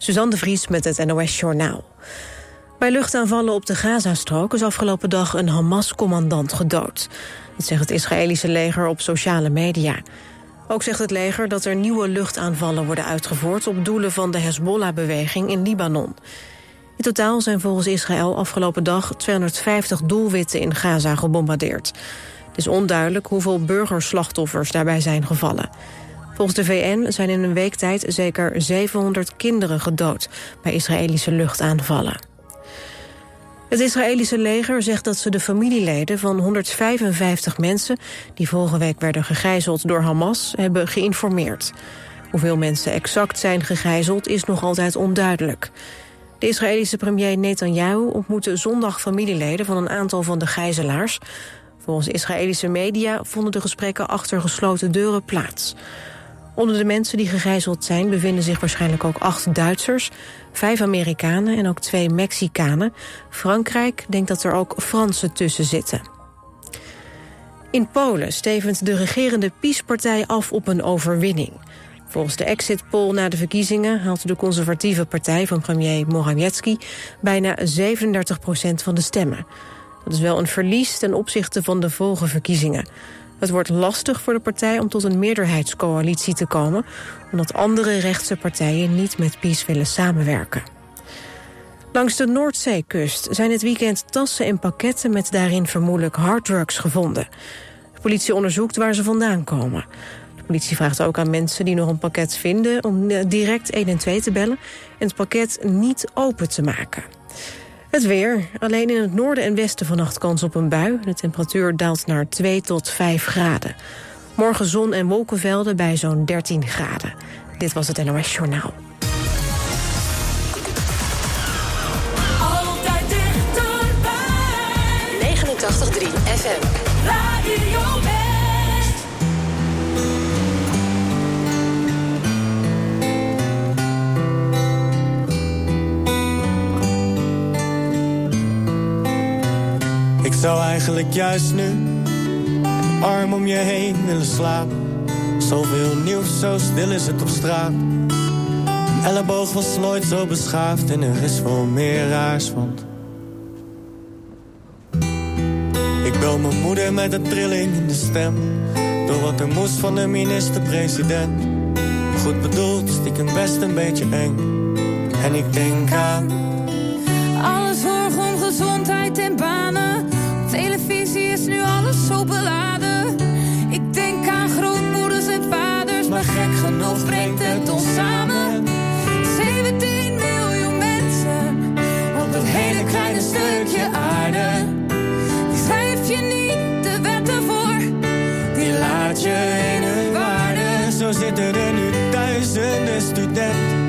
Suzanne de Vries met het NOS Journaal. Bij luchtaanvallen op de Gazastrook is afgelopen dag een Hamas-commandant gedood. Dat zegt het Israëlische leger op sociale media. Ook zegt het leger dat er nieuwe luchtaanvallen worden uitgevoerd... op doelen van de Hezbollah-beweging in Libanon. In totaal zijn volgens Israël afgelopen dag 250 doelwitten in Gaza gebombardeerd. Het is onduidelijk hoeveel burgerslachtoffers daarbij zijn gevallen. Volgens de VN zijn in een week tijd zeker 700 kinderen gedood... bij Israëlische luchtaanvallen. Het Israëlische leger zegt dat ze de familieleden van 155 mensen... die vorige week werden gegijzeld door Hamas, hebben geïnformeerd. Hoeveel mensen exact zijn gegijzeld is nog altijd onduidelijk. De Israëlische premier Netanyahu ontmoette zondag familieleden... van een aantal van de gijzelaars. Volgens Israëlische media vonden de gesprekken achter gesloten deuren plaats. Onder de mensen die gegijzeld zijn bevinden zich waarschijnlijk ook acht Duitsers, vijf Amerikanen en ook twee Mexicanen. Frankrijk denkt dat er ook Fransen tussen zitten. In Polen stevend de regerende PiS-partij af op een overwinning. Volgens de exit poll na de verkiezingen haalt de conservatieve partij van premier Morawiecki bijna 37 procent van de stemmen. Dat is wel een verlies ten opzichte van de vorige verkiezingen. Het wordt lastig voor de partij om tot een meerderheidscoalitie te komen... omdat andere rechtse partijen niet met PiS willen samenwerken. Langs de Noordzeekust zijn het weekend tassen en pakketten... met daarin vermoedelijk harddrugs gevonden. De politie onderzoekt waar ze vandaan komen. De politie vraagt ook aan mensen die nog een pakket vinden... om direct 112 te bellen en het pakket niet open te maken. Het weer. Alleen in het noorden en westen vannacht kans op een bui. De temperatuur daalt naar 2 tot 5 graden. Morgen zon en wolkenvelden bij zo'n 13 graden. Dit was het NOS Journaal. Altijd dichterbij. 89.3 FM. Zou eigenlijk juist nu arm om je heen willen slapen. Zoveel nieuws, zo stil is het op straat. Een elleboog was nooit zo beschaafd en er is wel meer raars, want... Ik bel mijn moeder met een trilling in de stem. Door wat er moest van de minister-president. Goed bedoeld, stiekem best een beetje eng. En ik denk aan... Alle zorg om gezondheid en banen. Zo beladen. Ik denk aan grootmoeders en vaders, maar gek genoeg brengt het ons samen. 17 miljoen mensen op dat hele kleine stukje aarde. Die schrijf je niet de wetten voor, die laat je in hun waarde. Zo zitten er nu duizenden studenten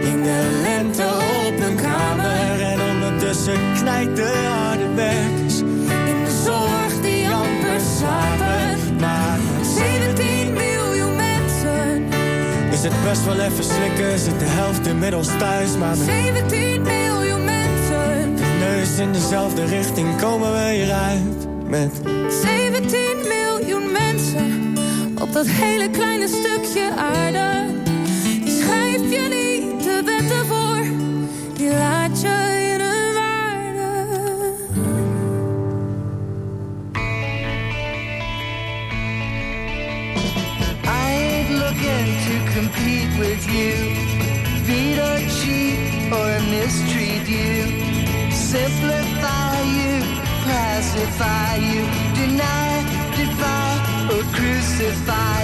in de lente op hun kamer. En ondertussen knijpt de het best wel even slikken, zit de helft inmiddels thuis. Maar met 17 miljoen mensen. de neus in dezelfde richting komen we hieruit. Met 17 miljoen mensen. Op dat hele kleine stukje aarde. Die schrijf je niet with you. Beat or cheat or mistreat you. Simplify you, pacify you. Deny, defy or crucify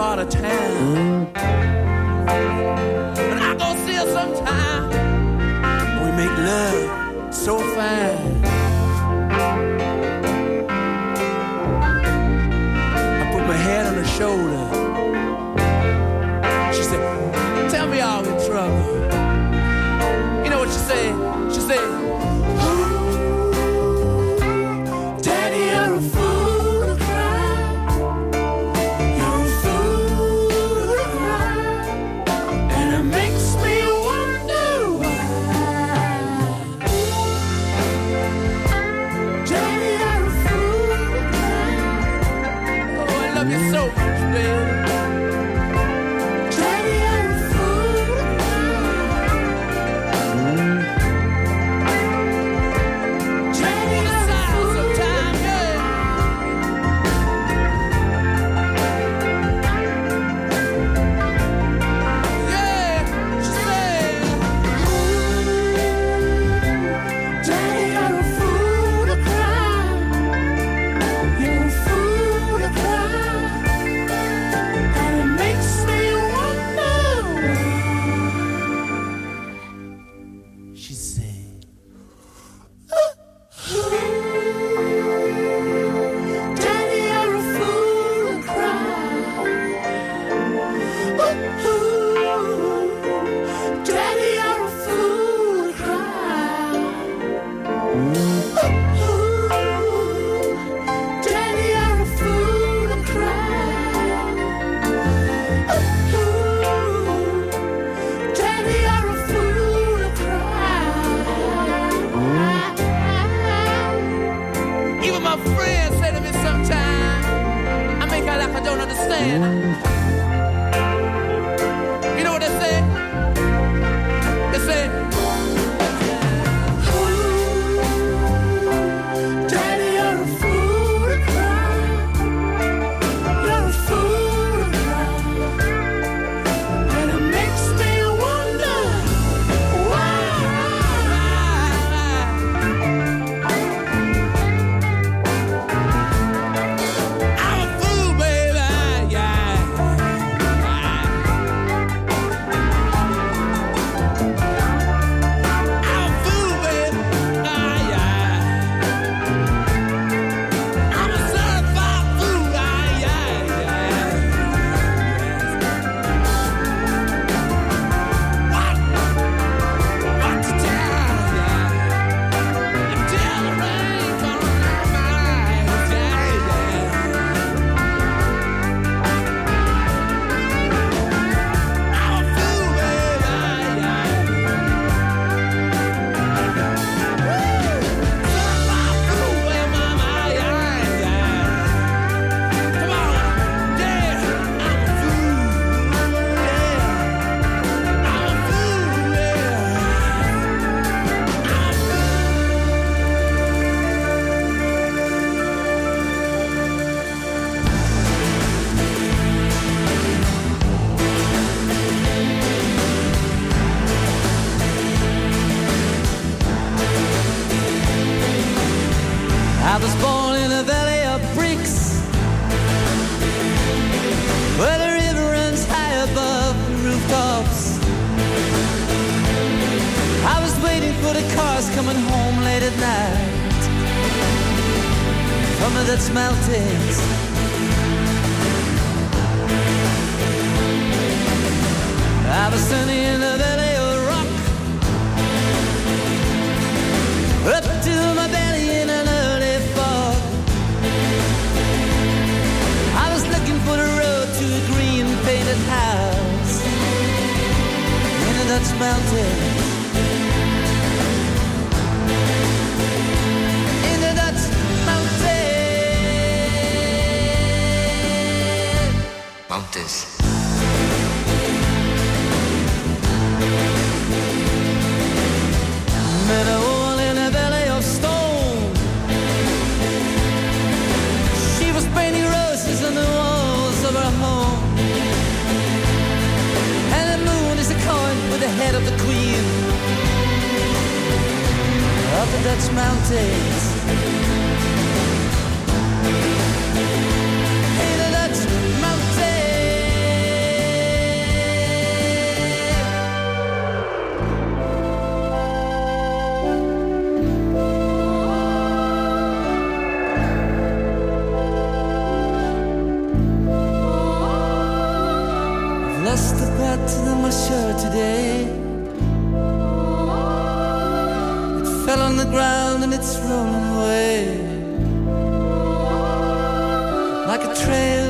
out of town. But I go see her sometime. We make love so fine. late at night. Summer that's melted. I was standing in the valley of the rock, up to my belly in an early fog. I was looking for the road to a green painted house, and that's melted. mountains. The Dutch lost the path to the Masher today. its roll away like a trail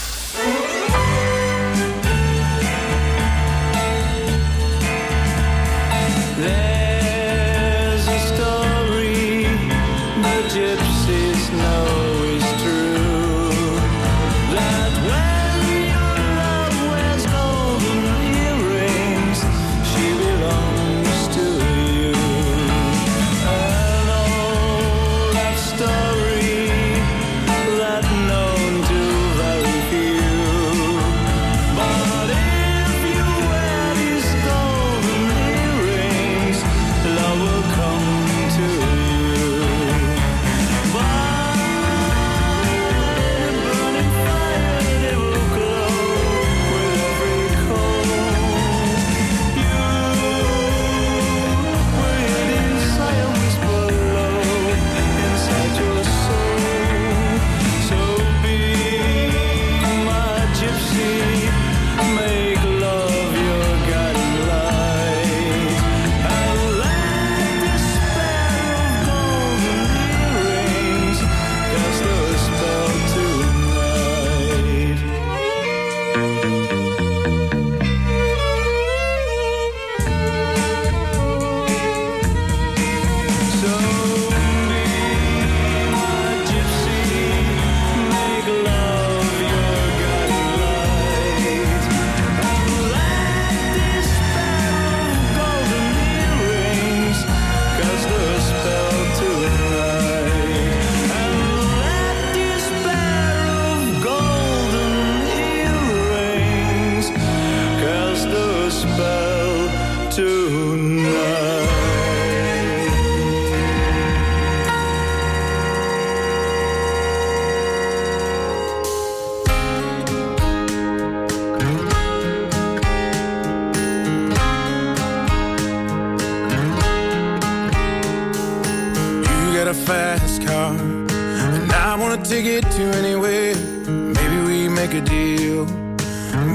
Make a deal.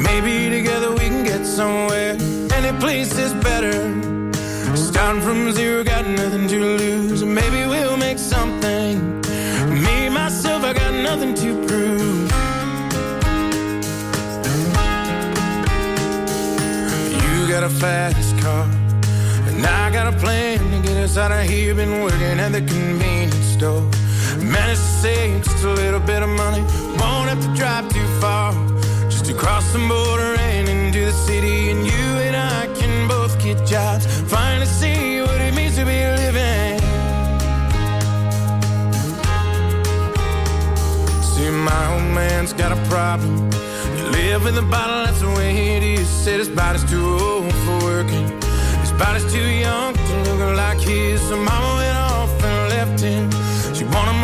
Maybe together we can get somewhere. Any place is better. Starting from zero, got nothing to lose. Maybe we'll make something. Me, myself, I got nothing to prove. You got a fast car. And I got a plan to get us out of here. Been working at the convenience store. Managed to save just a little bit of money. Have to drive too far. Just to cross the border and into the city. And you and I can both get jobs. Finally see what it means to be living. See, my old man's got a problem. You live with a bottle, that's the way it is. Said his body's too old for working. His body's too young to look like his. So mama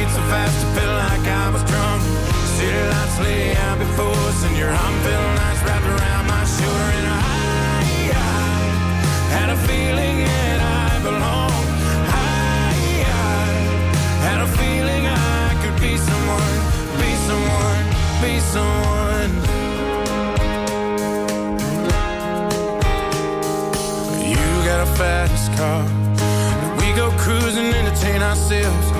Speed so fast, it felt like I was drunk. City lights lay out before us, and your arm felt nice wrapped around my shoulder. And I, I had a feeling that I belonged. I, I had a feeling I could be someone, be someone, be someone. You got a fast car. We go cruising, entertain ourselves.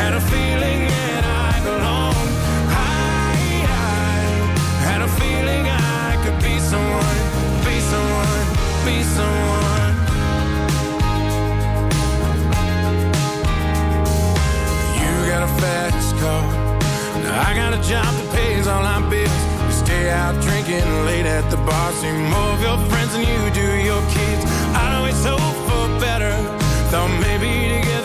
had a feeling that I belonged. I, had a feeling I could be someone, be someone, be someone. You got a fast car, I got a job that pays all my bills. We stay out drinking late at the bar, see more of your friends than you do your kids. I'd always hope for better, thought maybe together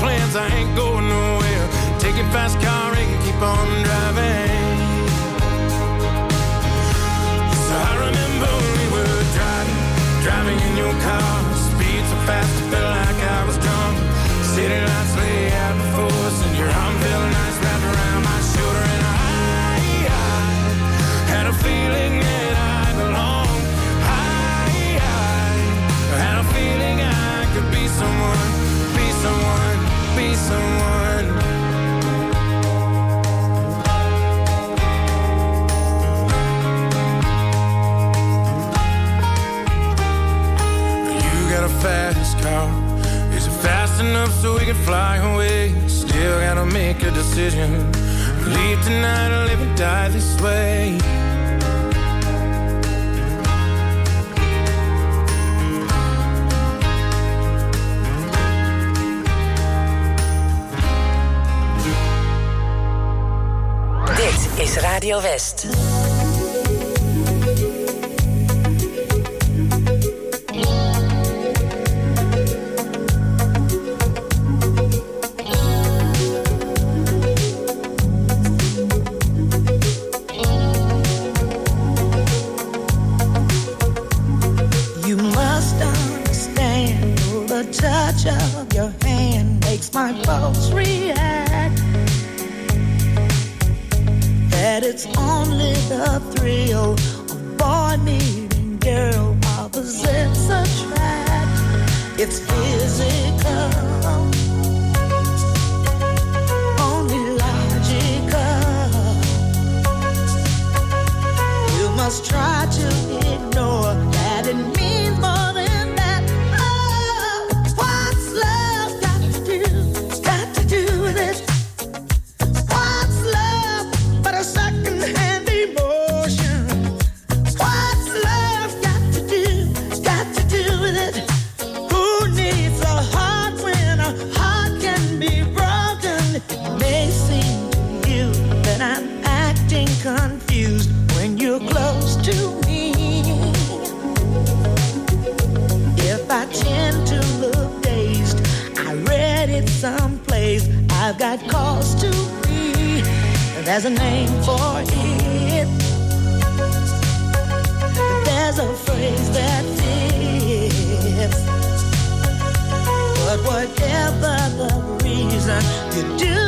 plans, I ain't going nowhere. Take your fast car and keep on driving. So I remember we were driving, driving in your car. Speed so fast, it felt like I was drunk. City lights lay out before us, and your arm felt nice wrapped around my shoulder. And I, I had a feeling that I belonged. I, I had a feeling I could be someone, be someone be someone. You got a fast car. Is it fast enough so we can fly away? Still gotta make a decision. Leave tonight or live and die this way. Radio West. You do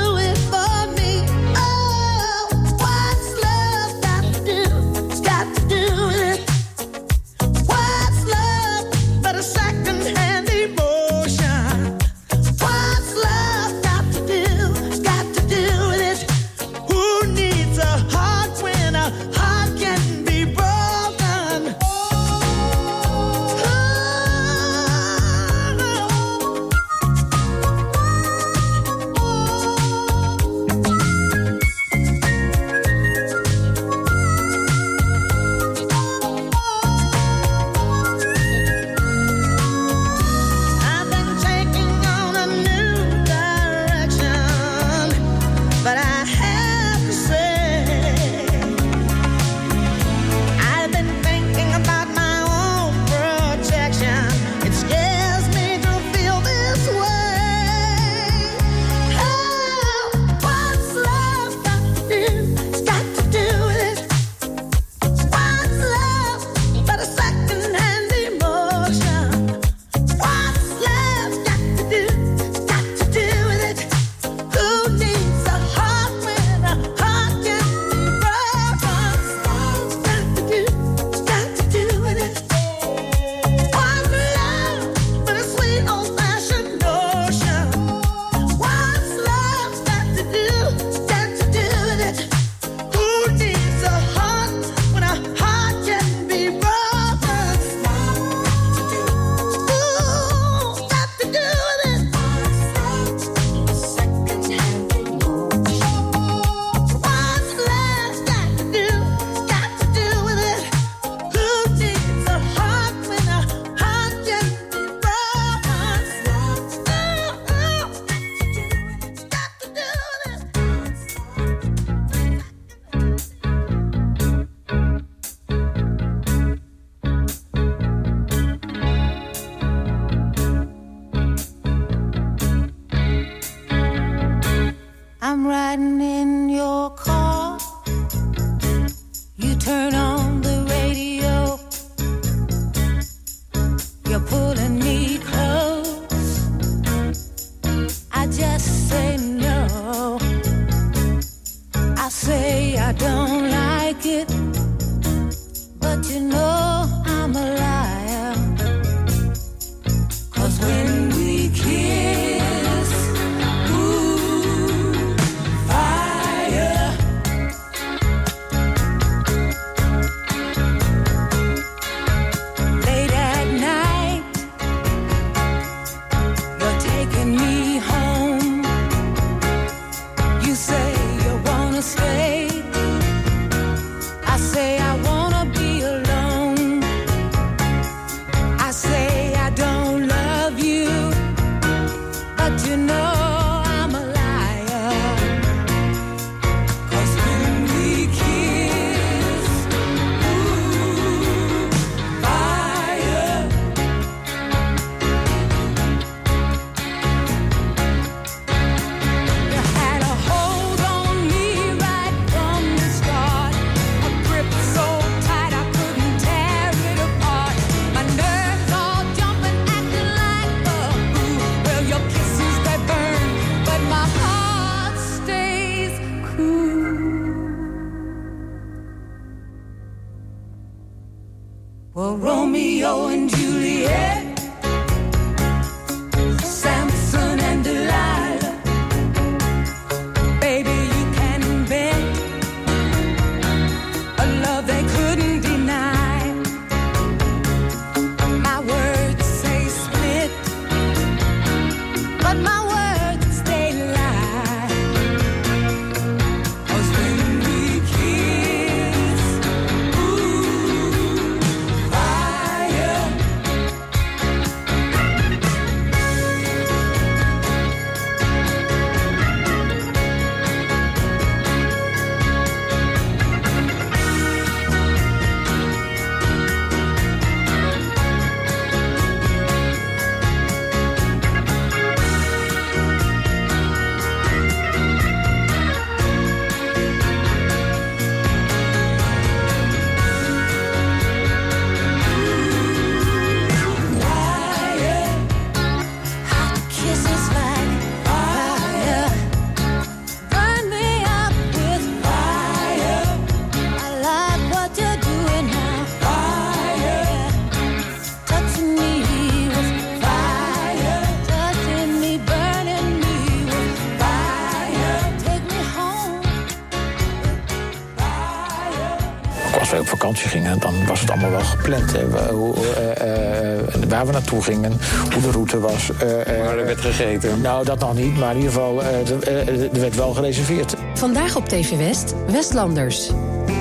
naartoe gingen, hoe de route was. Waar er werd gegeten? Nou, dat nog niet, maar in ieder geval, eh, eh, er werd wel gereserveerd. Vandaag op TV West, Westlanders.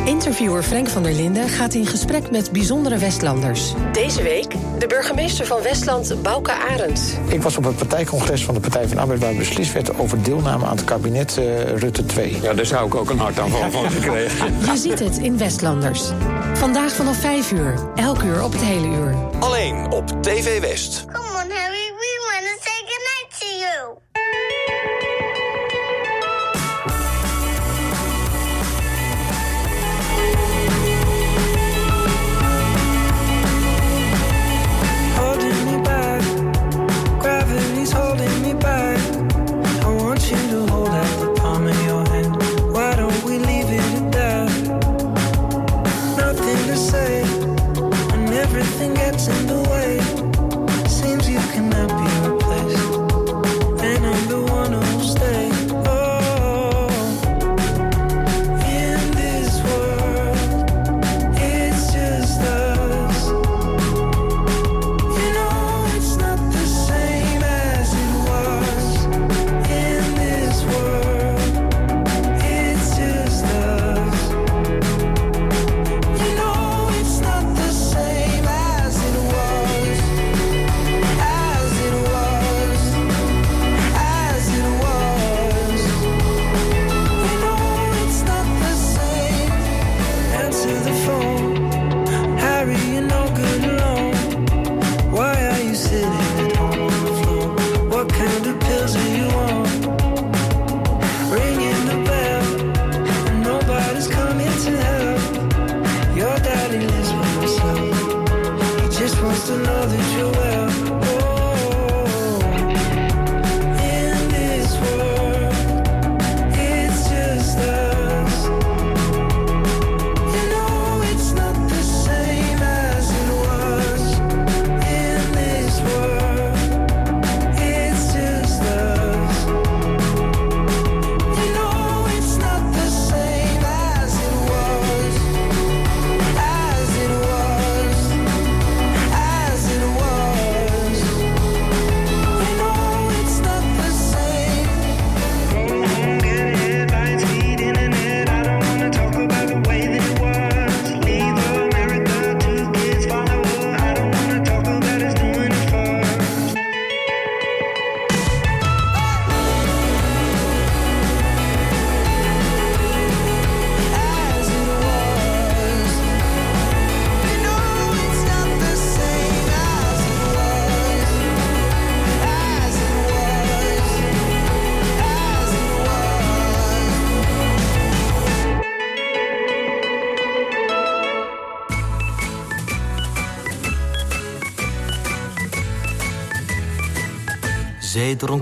Interviewer Frank van der Linden gaat in gesprek met bijzondere Westlanders. Deze week de burgemeester van Westland, Bouke Arendt. Ik was op het partijcongres van de Partij van de Arbeid... waar beslist werd over deelname aan het kabinet eh, Rutte 2. Ja, daar zou ik ook een hartaanval van gekregen. Je ziet het in Westlanders. Vandaag vanaf 5 uur, elk uur op het hele uur. Alleen op TV West. Come on, Harry,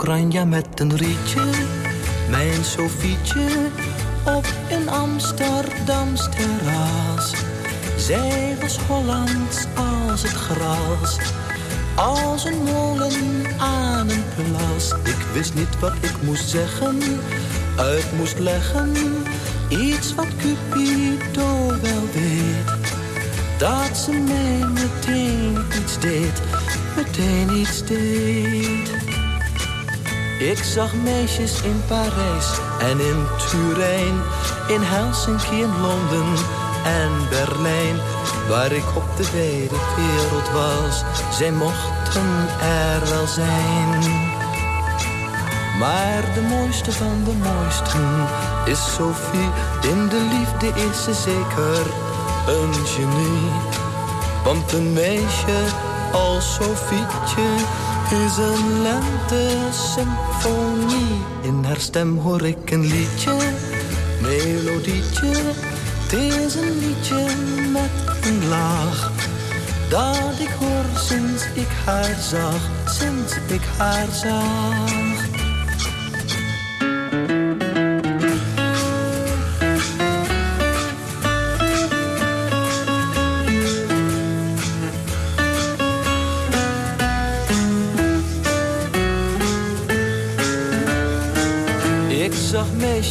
Ranja met een rietje, mijn Sofietje, op een Amsterdams terras. Zij was Hollands als het gras, als een molen aan een plas. Ik wist niet wat ik moest zeggen, uit moest leggen, iets wat Cupido wel weet. Dat ze mij meteen iets deed, meteen iets deed. Ik zag meisjes in Parijs en in Turijn, in Helsinki en Londen en Berlijn, waar ik op de wijde wereld was. Zij mochten er wel zijn. Maar de mooiste van de mooisten is Sophie. In de liefde is ze zeker een genie. Want een meisje als Sofietje is een lente-symfonie. In haar stem hoor ik een liedje, melodietje. Het is een liedje met een laag. Dat ik hoor sinds ik haar zag, sinds ik haar zag.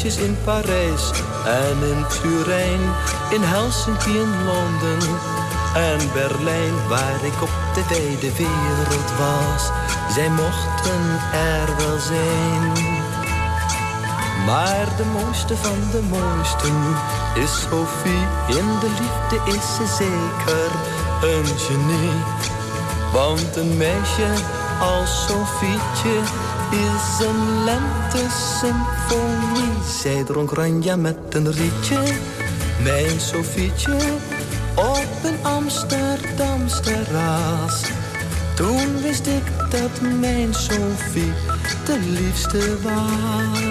feestjes in Parijs en in Turijn, in Helsinki en Londen en Berlijn, waar ik op de wijde wereld was. Zij mochten er wel zijn. Maar de mooiste van de mooisten is Sophie. In de liefde is ze zeker een genie. Want een meisje als Sophietje is een lentesymfonie. Zij dronk ranja met een rietje, mijn Sofietje, op een Amsterdamsteraas. Toen wist ik dat mijn Sofie de liefste was.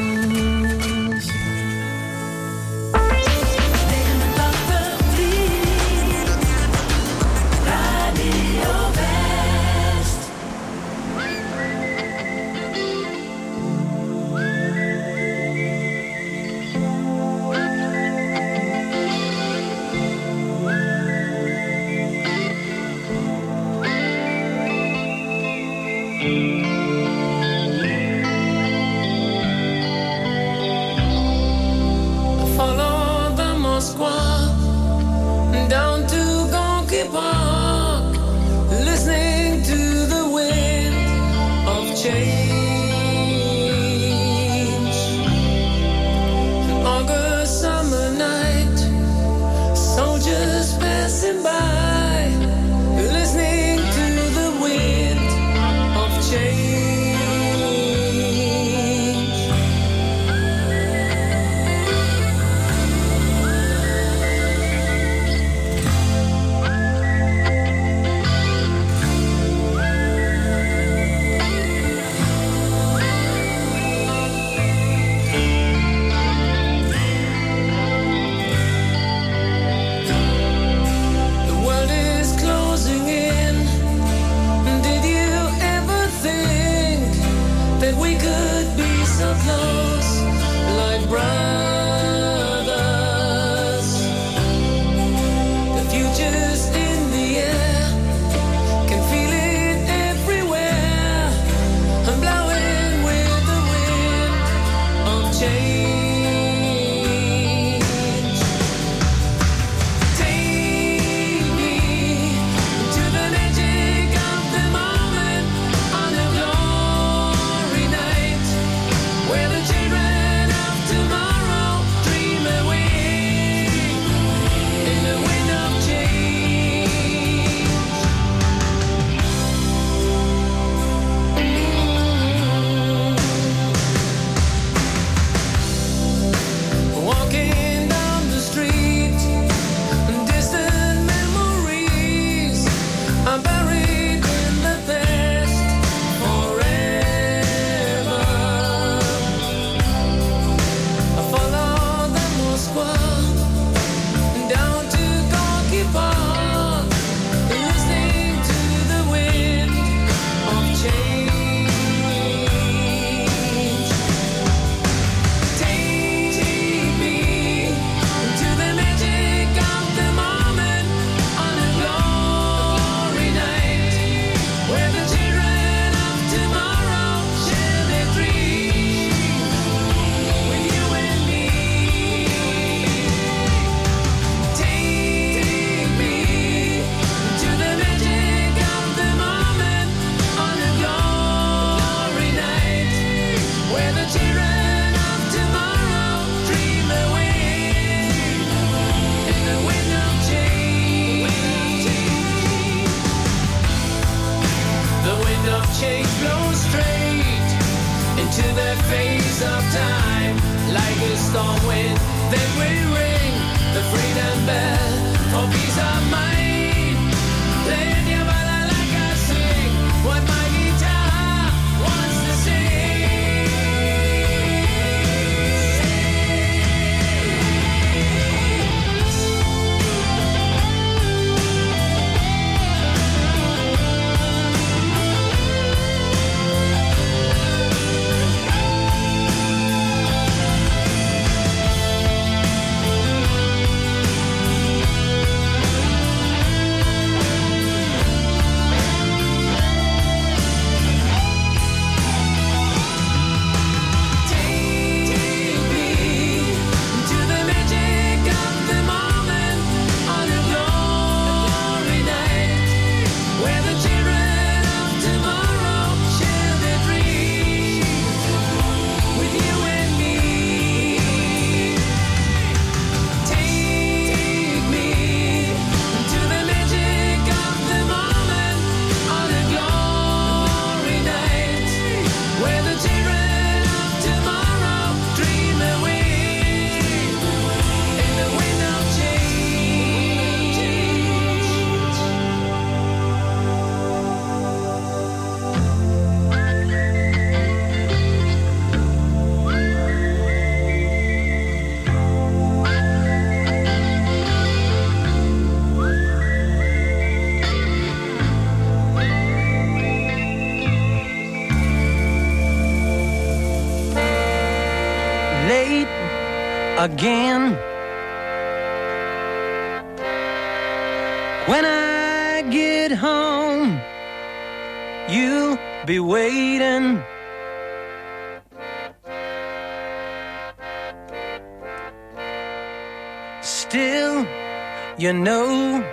you know.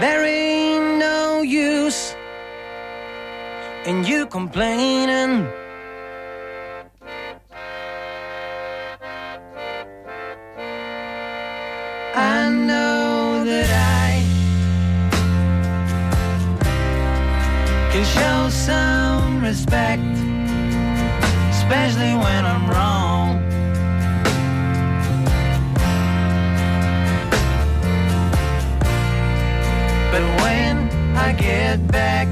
There ain't no use in you complaining. I know that I can show some respect, especially when I'm wrong. But when I get back